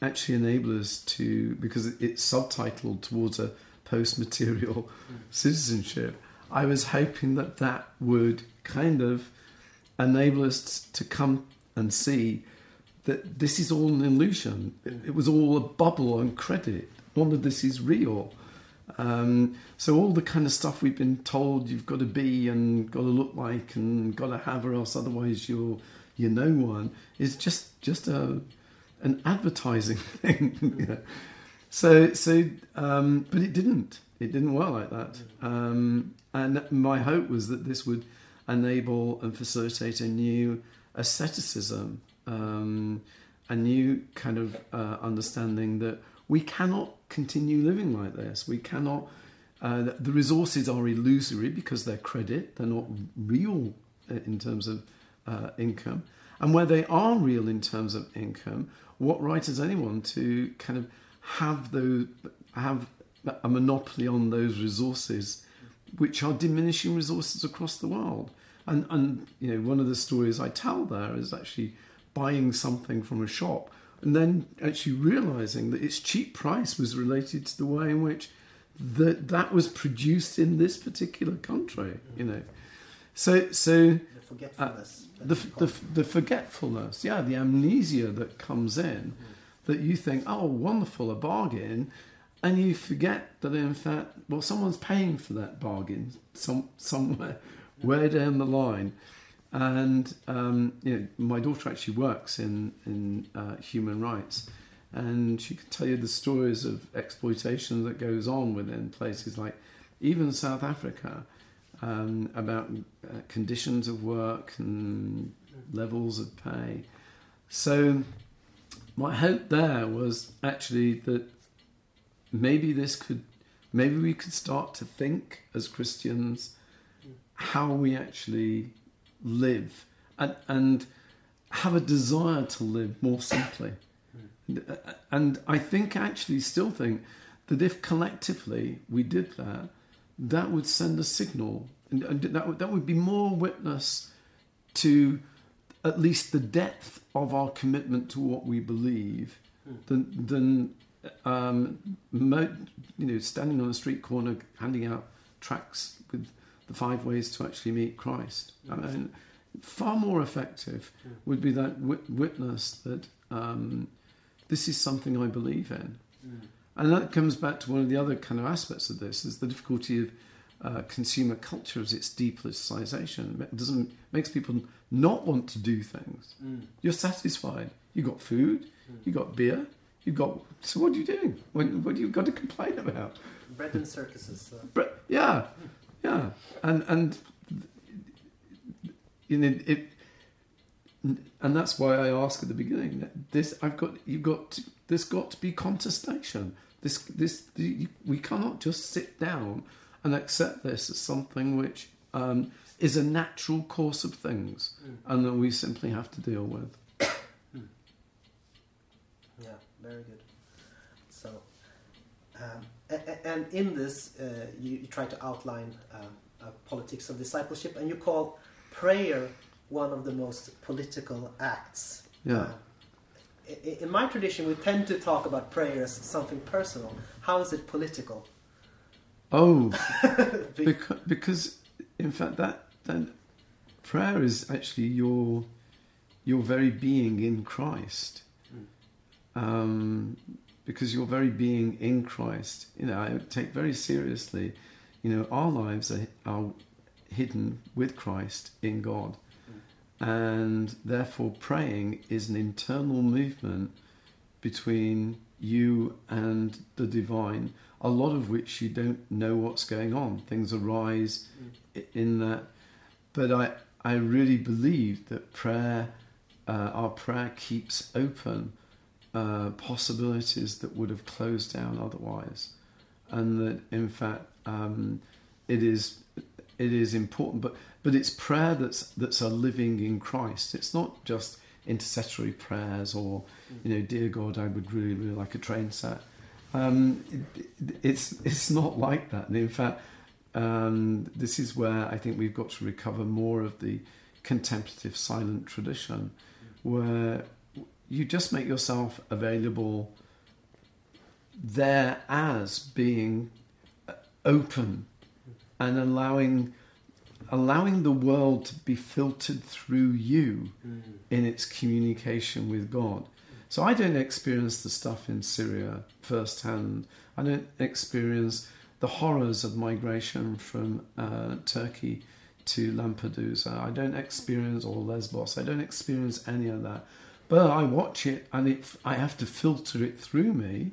actually enable us to, because it's subtitled towards a post material citizenship, I was hoping that that would kind of enable us to come and see that this is all an illusion. It, it was all a bubble on credit. None of this is real. Um, so all the kind of stuff we've been told you've got to be and got to look like and got to have, or else otherwise you're you're no one, is just just a an advertising thing. So so, um, but it didn't. It didn't work like that. Um, and my hope was that this would enable and facilitate a new asceticism, um, a new kind of uh, understanding that we cannot continue living like this. We cannot. Uh, the- resources are illusory because they're credit; they're not real uh, in terms of uh, income. And where they are real in terms of income, what right has anyone to kind of have those have a monopoly on those resources, which are diminishing resources across the world? And and you know, one of the stories I tell there is actually buying something from a shop and then actually realizing that its cheap price was related to the way in which that that was produced in this particular country. You know, so so the forgetfulness. Uh, that the, the, the forgetfulness, yeah, the amnesia that comes in, mm. that you think, oh, wonderful, a bargain, and you forget that in fact, well, someone's paying for that bargain some somewhere, way down the line, and um, you know, my daughter actually works in in uh, human rights, and she can tell you the stories of exploitation that goes on within places like even South Africa um, about uh, conditions of work and levels of pay. So, my hope there was actually that maybe this could, maybe we could start to think as Christians how we actually live and, and have a desire to live more simply. And I think, actually, still think that if collectively we did that, that would send a signal, and and that would, that would be more witness to at least the depth of our commitment to what we believe than than um, you know standing on a street corner handing out tracts with the five ways to actually meet Christ. I mean, far more effective would be that wit- witness that um, this is something I believe in. And that comes back to one of the other kind of aspects of this is the difficulty of uh, consumer culture as its depoliticization. It doesn't makes people not want to do things. You're satisfied. You got food. You got beer. You got. So what are you doing? What, what do you got to complain about? Bread and circuses. Uh, But yeah, yeah, and and you know it, and that's why I ask at the beginning. that This I've got you've got to, there's got to be contestation. This this we cannot just sit down and accept this as something which um, is a natural course of things, and that we simply have to deal with. Yeah, very good. So, um, and in this, uh, you, you try to outline uh, politics of discipleship, and you call prayer one of the most political acts. Yeah. Uh, in my tradition, we tend to talk about prayer as something personal. How is it political? Oh, because, because in fact that that prayer is actually your your very being in Christ. Um, because your very being in Christ, you know, I take very seriously, you know, our lives are, are hidden with Christ in God. And therefore, praying is an internal movement between you and the divine, a lot of which you don't know what's going on. Things arise in that. But I, I really believe that prayer, uh, our prayer keeps open uh, possibilities that would have closed down otherwise. And that, in fact, um, it is it is important, but but it's prayer that's that's a living in Christ. It's not just intercessory prayers or you know, dear God, I would really really like a train set. Um, it, it's it's not like that. And in fact, um, this is where I think we've got to recover more of the contemplative silent tradition, where you just make yourself available there as being uh, open and allowing allowing the world to be filtered through you in its communication with God. So I don't experience the stuff in Syria firsthand. I don't experience the horrors of migration from uh, Turkey to Lampedusa. I don't experience or Lesbos. I don't experience any of that. But I watch it and it, I have to filter it through me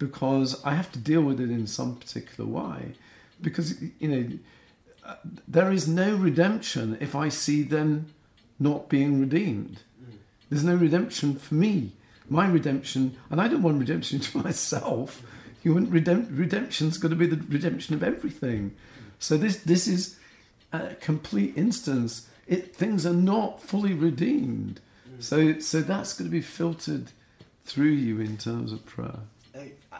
because I have to deal with it in some particular way. Because, you know, there is no redemption if I see them not being redeemed. There's no redemption for me. My redemption, and I don't want redemption to myself. You want redemp- redemption's got to be the redemption of everything. So this this is a complete instance. It things are not fully redeemed. So so that's going to be filtered through you in terms of prayer. Uh, uh,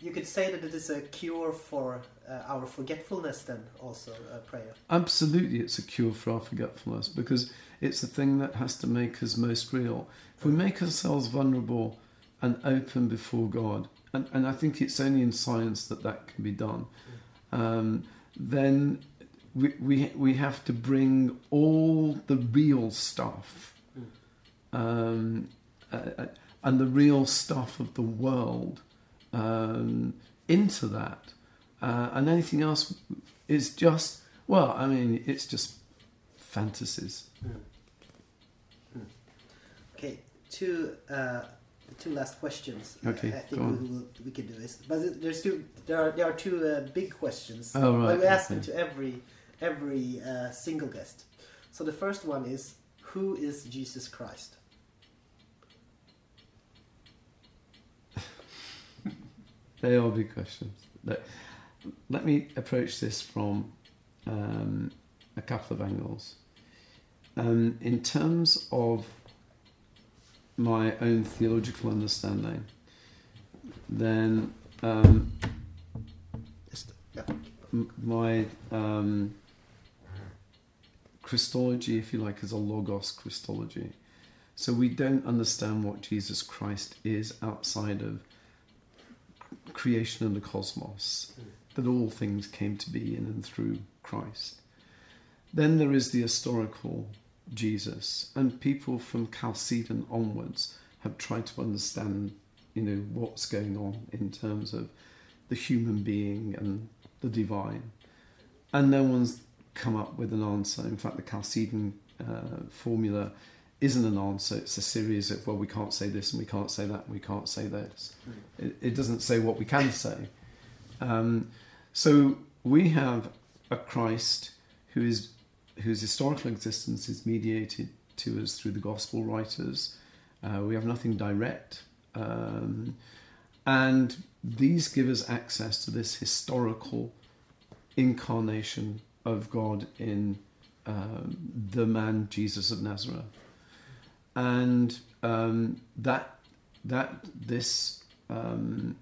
you could say that it is a cure for uh, our forgetfulness, then also uh, prayer. Absolutely, it's a cure for our forgetfulness because it's the thing that has to make us most real. If we make ourselves vulnerable and open before God, and, and I think it's only in science that that can be done, um, then we, we, we have to bring all the real stuff um, uh, uh, and the real stuff of the world um, into that. Uh, and anything else is just, well, I mean, it's just fantasies. Okay, two uh, two last questions. Okay, I think we, will, we can do this, but there's two. There are there are two uh, big questions. Oh, right, But we ask them to every every uh, single guest. So the first one is, who is Jesus Christ? They are big questions. Let, let me approach this from um, a couple of angles. Um, in terms of my own theological understanding, then um, Just, yeah. m- my um, Christology, if you like, is a logos Christology. So we don't understand what Jesus Christ is outside of creation and the cosmos, that all things came to be in and through Christ. Then there is the historical Jesus, and people from Chalcedon onwards have tried to understand, you know, what's going on in terms of the human being and the divine. And no one's come up with an answer. In fact, the Chalcedon uh, formula isn't an answer. It's a series of, well, we can't say this and we can't say that and we can't say this. It, it doesn't say what we can say. Um, so we have a Christ who is whose historical existence is mediated to us through the gospel writers. Uh, we have nothing direct. Um, and these give us access to this historical incarnation of God in um, the man Jesus of Nazareth. And um, that, that this um,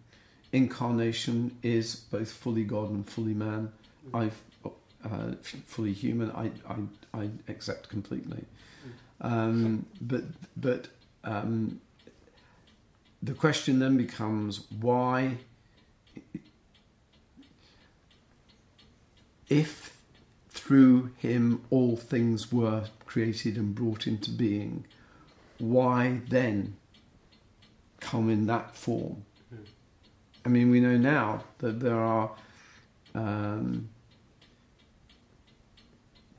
incarnation is both fully God and fully man. I've uh, fully human. I, I, I accept completely. Um, but but um, the question then becomes why, if through him all things were created and brought into being, why then come in that form? I mean, we know now that there are um,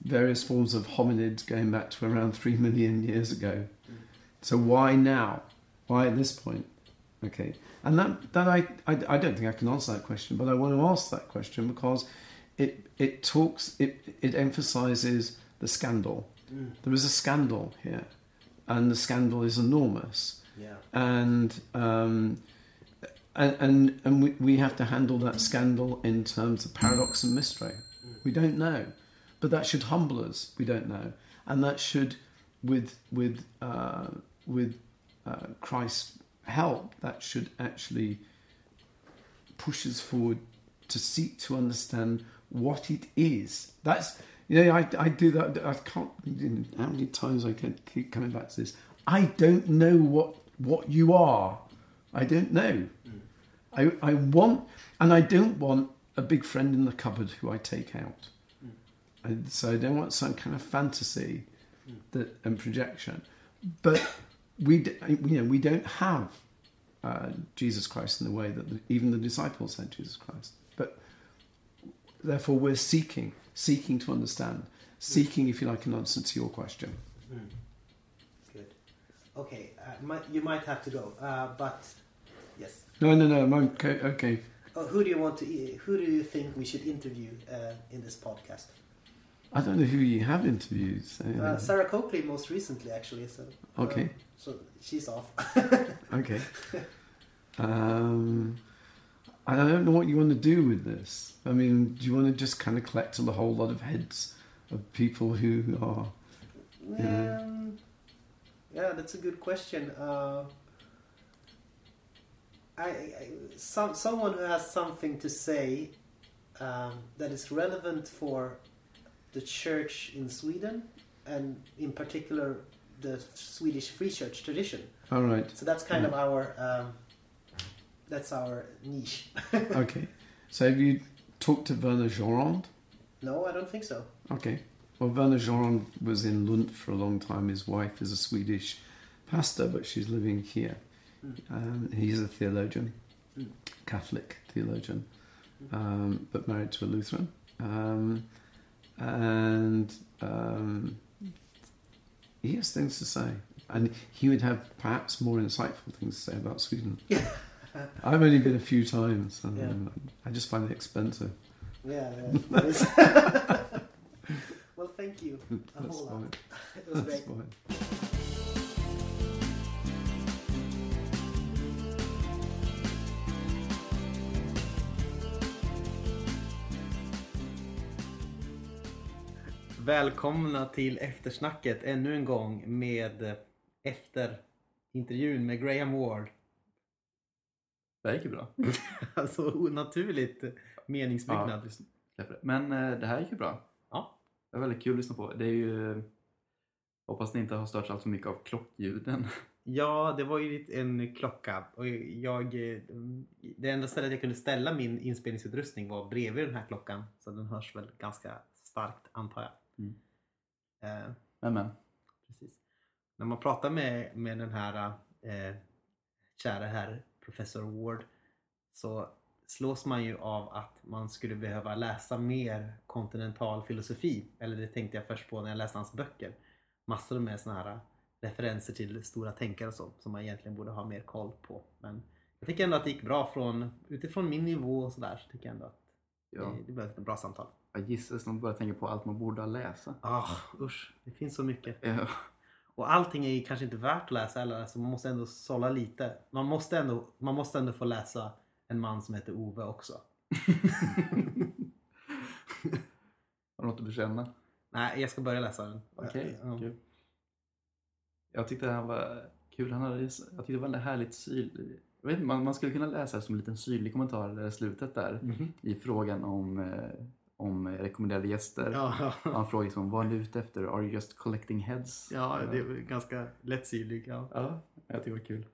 various forms of hominids going back to around three million years ago. So why now? Why at this point? Okay, and that that I, I I don't think I can answer that question, but I want to ask that question because it it talks it it emphasizes the scandal. There is a scandal here, and the scandal is enormous Yeah. and um, and and, and we, we have to handle that scandal in terms of paradox and mystery. We don't know, but that should humble us. We don't know, and that should, with with uh, with uh, Christ's help, that should actually push us forward to seek to understand what it is. That's you know I, I do that. I can't. How many times I can keep coming back to this? I don't know what what you are. I don't know. Mm. I I want, and I don't want a big friend in the cupboard who I take out. Mm. And so I don't want some kind of fantasy mm. that and projection. But we d- you know we don't have uh, Jesus Christ in the way that the, even the disciples had Jesus Christ. Therefore, we're seeking, seeking to understand, seeking, if you like, an answer to your question. Good. Okay, uh, might, you might have to go, uh, but yes. No, no, no. I'm okay. okay. Uh, who do you want to? Who do you think we should interview uh, in this podcast? I don't know who you have interviewed. So, Uh, Sarah Coakley, most recently, actually. So. uh, Okay. so she's off. Okay. Um, I don't know what you want to do with this. I mean, do you want to just kind of collect a whole lot of heads of people who are? Yeah. Um, yeah, that's a good question. Uh, I, I some someone who has something to say um, that is relevant for the church in Sweden and in particular the Swedish Free Church tradition. All right. So that's kind of our um, that's our niche. Okay. So have you talked to Werner Jeanrond? no, I don't think so. Okay. Well, Werner Jeanrond was in Lund for a long time. His wife is a Swedish pastor, but she's living here. Um, he's a theologian, Mm. Catholic theologian, um, but married to a Lutheran. Um, and um, he has things to say. And he would have perhaps more insightful things to say about Sweden. I've only been a few times, and Yeah. I just find it expensive. Yeah. yeah well, thank you. A That's whole lot. fine. It was That's great. fine. Välkomna till eftersnacket ännu en gång med eh, efter intervjun med Graham Ward. Det här gick ju bra. Alltså onaturligt meningsbyggnad. Ja. Men eh, det här gick ju bra. Ja. Det var väldigt kul att lyssna på. Det är ju... Hoppas ni inte har störts allt för mycket av klockljuden. Ja, det var ju en klocka och jag... Det enda stället jag kunde ställa min inspelningsutrustning var bredvid den här klockan. Så den hörs väl ganska starkt antar jag. Mm. Eh, Men men. Precis. När man pratar med, med den här eh, kära herr professor Ward så slås man ju av att man skulle behöva läsa mer kontinental filosofi. Eller det tänkte jag först på när jag läste hans böcker. Massor med såna här referenser till stora tänkare och så som man egentligen borde ha mer koll på. Men jag tycker ändå att det gick bra från, utifrån min nivå och sådär så tycker jag ändå att Ja. Det, blev ett bra samtal. Jag gissar att man börjar tänka på allt man borde ha läsa. Ah, usch, det finns så mycket. Ja. Och allting är kanske inte värt att läsa heller. Alltså man måste ändå sålla lite. Man måste, ändå, man måste ändå få läsa En man som heter Ove också. Har du något att bekänna? Nej, jag ska börja läsa den. Okej, Ja. kul. Jag tyckte han var kul. Han hade, jag tyckte det var en härligt syrlig... Jag vet man, man skulle kunna läsa det som en liten syrlig kommentar i slutet där. Mhm. I frågan om, eh, om rekommenderade gäster. Ja, Han frågar liksom, vad är du ute efter? Are you just collecting heads? ja, det är ganska lättsyrlig. Ja. Ja, jag tycker det var kul.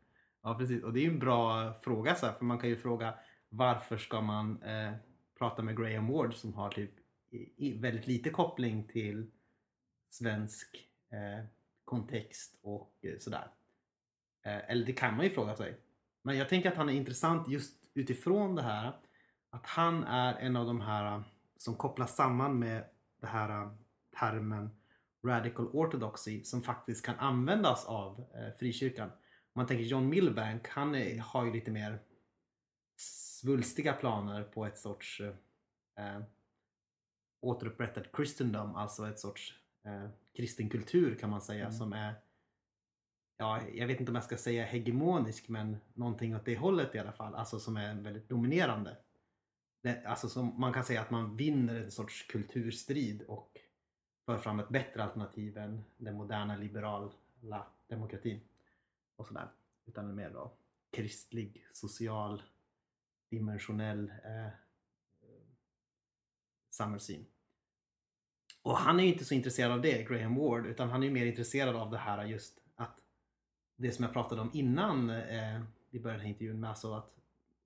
ja, precis. Och det är ju en bra fråga. Så här, för man kan ju fråga varför ska man eh, prata med Graham Ward som har typ i, väldigt lite koppling till svensk eh, kontext och eh, sådär. Eh, eller det kan man ju fråga sig. Men jag tänker att han är intressant just utifrån det här att han är en av de här eh, som kopplas samman med det här eh, termen radical orthodoxy som faktiskt kan användas av eh, frikyrkan. Om man tänker John Milbank, han är, har ju lite mer svulstiga planer på ett sorts eh, återupprättad kristendom, alltså ett sorts eh, kristen kultur kan man säga Mm. som är ja, jag vet inte om jag ska säga hegemonisk men någonting åt det hållet i alla fall, alltså som är väldigt dominerande. Det, alltså som man kan säga att man vinner en sorts kulturstrid och för fram ett bättre alternativ än den moderna liberala demokratin. Och sådär. Utan en mer då kristlig, social, dimensionell eh, samhällssyn. Och han är ju inte så intresserad av det, Graham Ward, utan han är mer intresserad av det här just att det som jag pratade om innan eh, vi började den här intervjun med, alltså att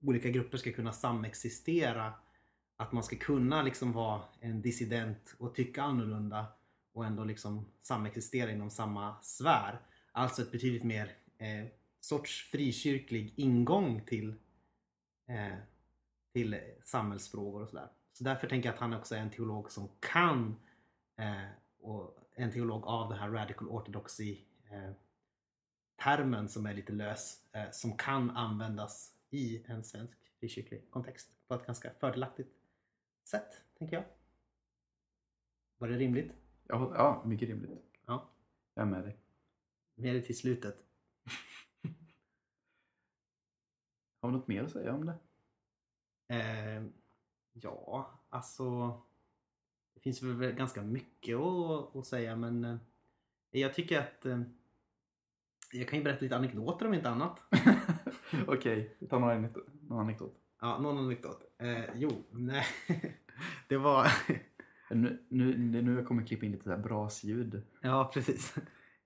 olika grupper ska kunna samexistera. Att man ska kunna liksom vara en dissident och tycka annorlunda och ändå liksom samexistera inom samma sfär. Alltså ett betydligt mer eh, sorts frikyrklig ingång till, eh, till samhällsfrågor och sådär. Så därför tänker jag att han också är en teolog som kan eh, och en teolog av den här radical orthodoxy eh, termen som är lite lös eh, som kan användas i en svensk frikyrklig kontext på ett ganska fördelaktigt sätt, tänker jag. Var det rimligt? Ja, ja mycket rimligt. Ja. Jag är med dig. Vi är det till slutet. Har vi något mer att säga om det? Eh, ja, alltså det finns väl ganska mycket att, att säga men eh, jag tycker att eh, jag kan ju berätta lite anekdoter om inte annat. Okej, ta några anekdot. någon anekdot. Ja, någon anekdot. Eh, jo, nej. det var... Nu, nu, nu jag kommer klippa in lite så här brasljud. Ja, precis.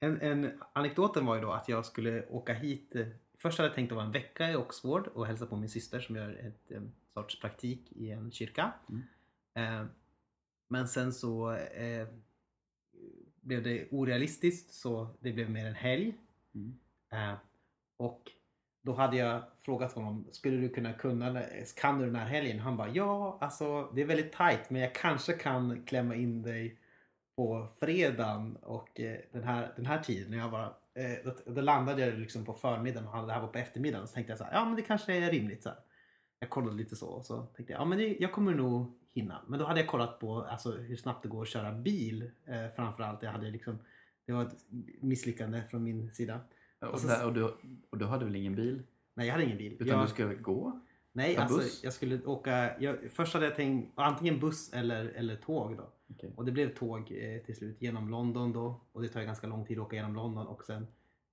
En, en, anekdoten var ju då att jag skulle åka hit. Först hade jag tänkt att vara en vecka i Oxford och hälsa på min syster som gör ett eh, sorts praktik i en kyrka. Mm. Eh, men sen så eh, blev det orealistiskt så det blev mer en helg. Mm. Eh, och då hade jag frågat honom, skulle du kunna kunna, kan du den här helgen? Han bara, ja alltså det är väldigt tight men jag kanske kan klämma in dig på fredagen och eh, den, här, den här tiden. Jag bara, eh, då, då landade jag liksom på förmiddagen och det här var på eftermiddagen. Så tänkte jag så här, ja men det kanske är rimligt. Så här. Jag kollade lite så och så tänkte jag, ja men det, jag kommer nog hinna. Men då hade jag kollat på alltså, hur snabbt det går att köra bil eh, framförallt. Jag hade liksom, det var ett misslyckande från min sida. Och, så- där, och, du, och du hade väl ingen bil? Nej, jag hade ingen bil. Utan jag, du ska gå? nej, ta alltså buss? jag skulle åka... Jag, först hade jag tänkt antingen buss eller, eller tåg då. Okej. Och det blev tåg eh, till slut genom London då. Och det tar ganska lång tid att åka genom London och sen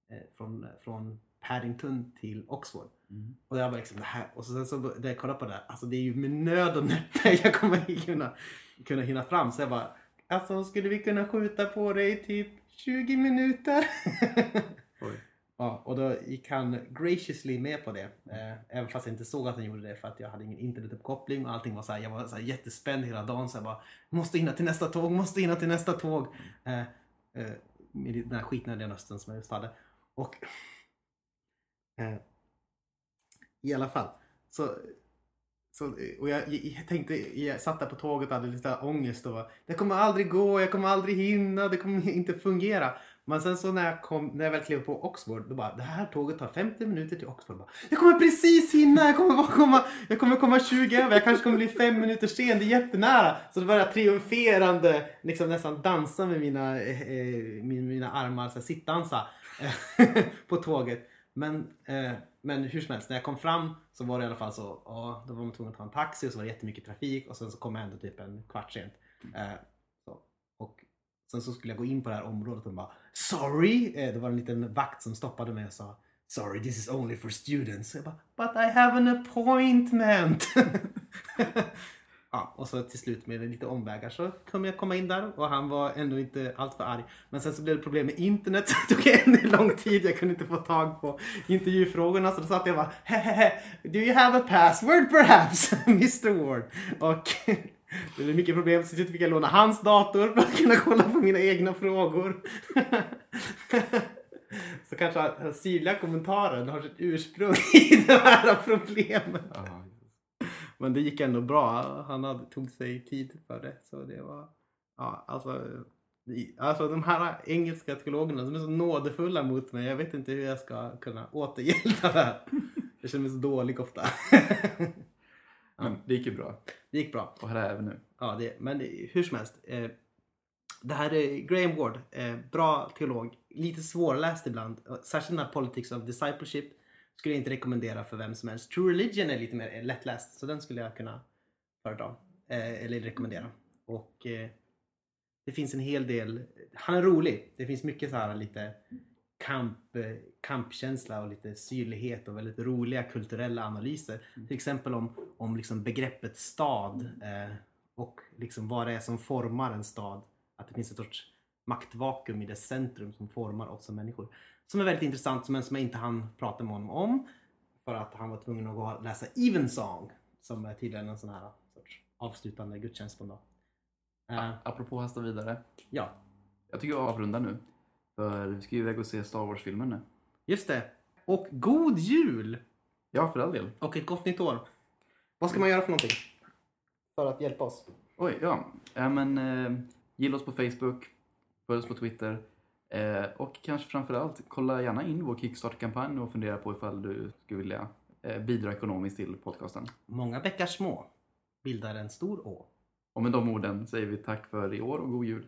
eh, från, från Paddington till Oxford. Mm. Och jag bara liksom det här. Och så, sen så när jag kollade på det här. Alltså det är ju med nöd och näppe jag kommer kunna, kunna hinna fram. Så jag bara. Alltså skulle vi kunna skjuta på det i typ 20 minuter? Ja, och då gick han graciously med på det. Eh, även fast jag inte såg att han gjorde det för att jag hade ingen internetuppkoppling och allting var så här, jag var så här jättespänd hela dagen. Så jag bara, måste hinna till nästa tåg, måste hinna till nästa tåg. Eh, eh, med den här skitnödiga rösten som jag just hade. Och eh, i alla fall. Så, så, och jag, jag tänkte, jag satt där på tåget och hade lite ångest och bara, det kommer aldrig gå, jag kommer aldrig hinna, det kommer inte fungera. Men sen så när jag, kom, när jag väl klev på Oxford, då bara det här tåget tar 50 minuter till Oxford. Bara, jag kommer precis hinna, jag kommer, bara komma, jag kommer komma 20 över, jag kanske kommer bli 5 minuter sen, det är jättenära. Så då började jag triumferande liksom nästan dansa med mina, eh, mina, mina armar, så här, sittdansa eh, på tåget. Men, eh, men hur som helst, när jag kom fram så var det i alla fall så, ja, då var man tvungen att ta en taxi och så var det jättemycket trafik och sen så kom jag ändå typ en kvart sent. Eh, sen så skulle jag gå in på det här området och bara Sorry! Eh, det var en liten vakt som stoppade mig och sa Sorry, this is only for students. Jag bara, But I have an appointment! ja, och så till slut med lite omvägar så kunde jag komma in där och han var ändå inte alltför arg. Men sen så blev det problem med internet så det tog ännu lång tid. Jag kunde inte få tag på intervjufrågorna så då satt jag bara Hehehe, Do you have a password perhaps? Mr Ward. Och det blev mycket problem så slut fick jag låna hans dator för att kunna kolla på mina egna frågor. Så kanske den syrliga kommentaren har sitt ursprung i det här problemet. Men det gick ändå bra. Han hade, tog sig tid för det. Så det var... Ja, alltså, alltså de här engelska teologerna de är så nådefulla mot mig. Jag vet inte hur jag ska kunna återgälda det här. Jag känner mig så dålig ofta. Men det gick ju bra. Det gick bra. Och här är vi nu. Ja, det, men hur som helst. Eh, det här är Graham Ward. Eh, bra teolog. Lite svårläst ibland. Särskilt den här Politics of Discipleship. Skulle jag inte rekommendera för vem som helst. True Religion är lite mer lättläst. Så den skulle jag kunna föredra. Eh, eller rekommendera. Och eh, det finns en hel del. Han är rolig. Det finns mycket så här lite kamp, kampkänsla och lite syrlighet och väldigt roliga kulturella analyser. Till exempel om, om liksom begreppet stad eh, och liksom vad det är som formar en stad. Att det finns ett sorts maktvakuum i dess centrum som formar oss som människor. Som är väldigt intressant men som jag inte hann prata med honom om. För att han var tvungen att gå och läsa Evensong. Som är tydligen en sån här sorts avslutande gudstjänst på en dag. Eh, Apropå hasta vidare. ja, Jag tycker jag avrundar nu. För vi ska ju iväg och se Star Wars-filmen nu. just det. Och god jul! Ja, för all del. Och ett gott nytt år. Vad ska man göra för någonting? För att hjälpa oss? Oj, ja. ja men, eh, gilla oss på Facebook, följ oss på Twitter. Eh, och kanske framförallt, kolla gärna in vår Kickstarter-kampanj och fundera på ifall du skulle vilja eh, bidra ekonomiskt till podcasten. Många bäckar små bildar en stor å. Och med de orden säger vi tack för i år och god jul.